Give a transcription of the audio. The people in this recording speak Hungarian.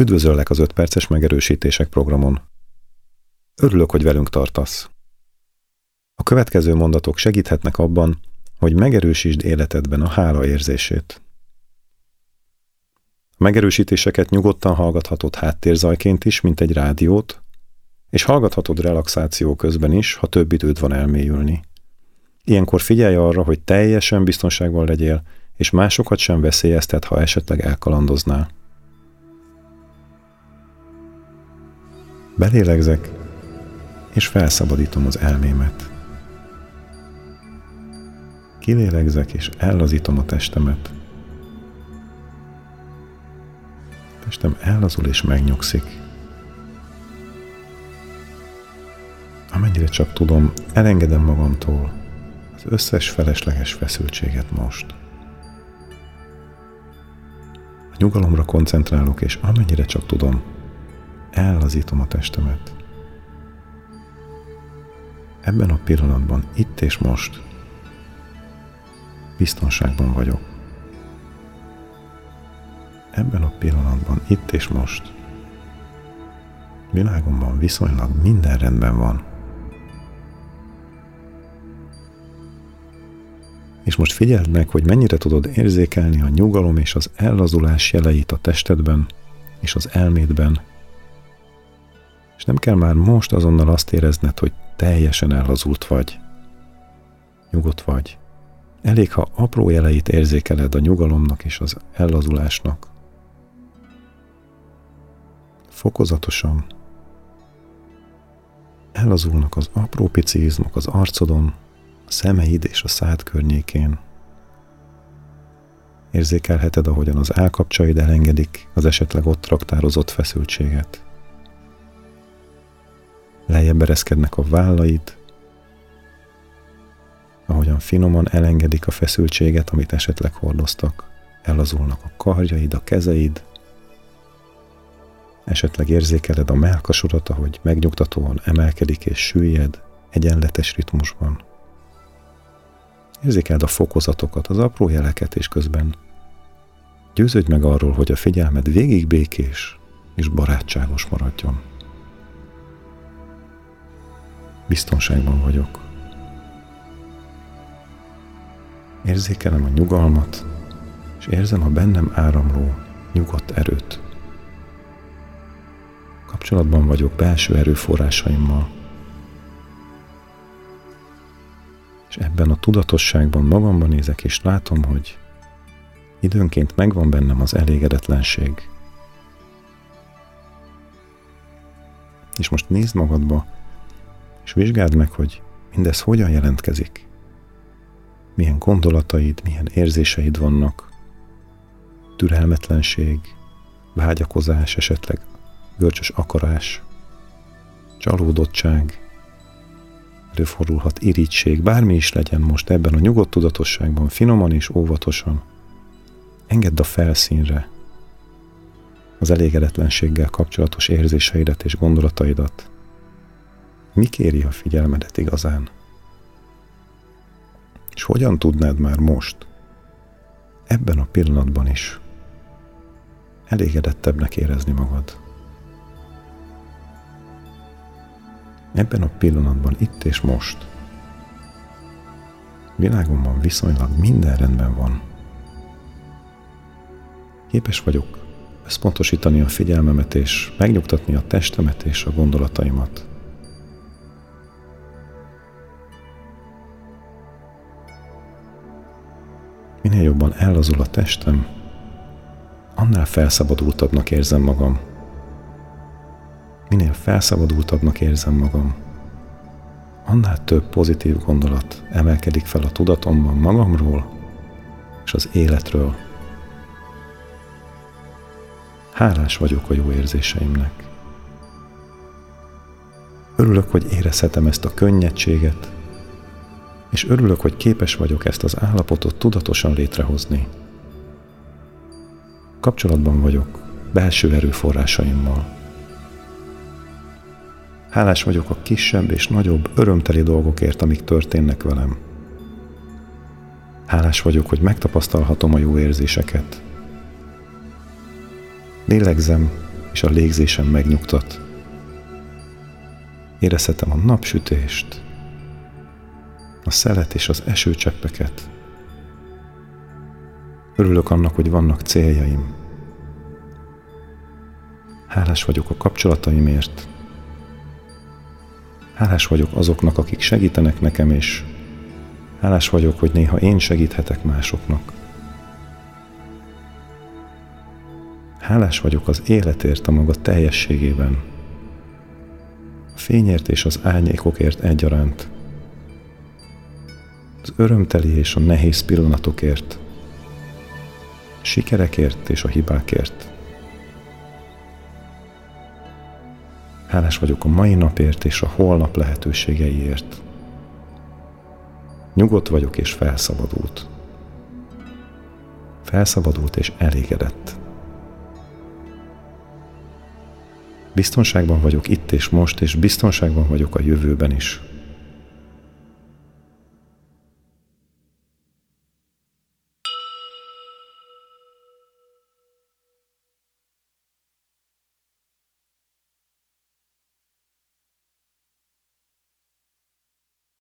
Üdvözöllek az 5 perces megerősítések programon. Örülök, hogy velünk tartasz. A következő mondatok segíthetnek abban, hogy megerősítsd életedben a hála érzését. A megerősítéseket nyugodtan hallgathatod háttérzajként is, mint egy rádiót, és hallgathatod relaxáció közben is, ha több időd van elmélyülni. Ilyenkor figyelj arra, hogy teljesen biztonságban legyél, és másokat sem veszélyeztet, ha esetleg elkalandoznál. Belélegzek, és felszabadítom az elmémet. Kilélegzek, és ellazítom a testemet. Testem ellazul és megnyugszik. Amennyire csak tudom, elengedem magamtól az összes felesleges feszültséget most. A nyugalomra koncentrálok, és amennyire csak tudom, ellazítom a testemet. Ebben a pillanatban, itt és most biztonságban vagyok. Ebben a pillanatban, itt és most világomban viszonylag minden rendben van. És most figyeld meg, hogy mennyire tudod érzékelni a nyugalom és az ellazulás jeleit a testedben és az elmédben, és nem kell már most azonnal azt érezned, hogy teljesen ellazult vagy. Nyugodt vagy. Elég, ha apró jeleit érzékeled a nyugalomnak és az ellazulásnak. Fokozatosan ellazulnak az apró pici izmok az arcodon, a szemeid és a szád környékén. Érzékelheted, ahogyan az állkapcsaid elengedik az esetleg ott raktározott feszültséget lejjebb ereszkednek a vállaid, ahogyan finoman elengedik a feszültséget, amit esetleg hordoztak, ellazulnak a karjaid, a kezeid, esetleg érzékeled a melkasodat, ahogy megnyugtatóan emelkedik és süllyed egyenletes ritmusban. Érzékeld a fokozatokat, az apró jeleket, és közben győződj meg arról, hogy a figyelmed végig békés és barátságos maradjon. Biztonságban vagyok. Érzékelem a nyugalmat, és érzem a bennem áramló, nyugodt erőt. Kapcsolatban vagyok belső erőforrásaimmal. És ebben a tudatosságban magamban nézek, és látom, hogy időnként megvan bennem az elégedetlenség. És most nézd magadba, és vizsgáld meg, hogy mindez hogyan jelentkezik. Milyen gondolataid, milyen érzéseid vannak. Türelmetlenség, vágyakozás, esetleg görcsös akarás, csalódottság, előfordulhat irítség, bármi is legyen most ebben a nyugodt tudatosságban, finoman és óvatosan. Engedd a felszínre az elégedetlenséggel kapcsolatos érzéseidet és gondolataidat, mi kéri a figyelmedet igazán? És hogyan tudnád már most, ebben a pillanatban is elégedettebbnek érezni magad? Ebben a pillanatban, itt és most, világomban viszonylag minden rendben van. Képes vagyok összpontosítani a figyelmemet és megnyugtatni a testemet és a gondolataimat. Minél jobban ellazul a testem, annál felszabadultabbnak érzem magam. Minél felszabadultabbnak érzem magam, annál több pozitív gondolat emelkedik fel a tudatomban magamról és az életről. Hálás vagyok a jó érzéseimnek. Örülök, hogy érezhetem ezt a könnyedséget, és örülök, hogy képes vagyok ezt az állapotot tudatosan létrehozni. Kapcsolatban vagyok belső erőforrásaimmal. Hálás vagyok a kisebb és nagyobb örömteli dolgokért, amik történnek velem. Hálás vagyok, hogy megtapasztalhatom a jó érzéseket. Lélegzem, és a légzésem megnyugtat. Érezhetem a napsütést, a szelet és az esőcseppeket. Örülök annak, hogy vannak céljaim. Hálás vagyok a kapcsolataimért. Hálás vagyok azoknak, akik segítenek nekem, és hálás vagyok, hogy néha én segíthetek másoknak. Hálás vagyok az életért a maga teljességében, a fényért és az árnyékokért egyaránt, az örömteli és a nehéz pillanatokért, sikerekért és a hibákért. Hálás vagyok a mai napért és a holnap lehetőségeiért. Nyugodt vagyok és felszabadult. Felszabadult és elégedett. Biztonságban vagyok itt és most, és biztonságban vagyok a jövőben is.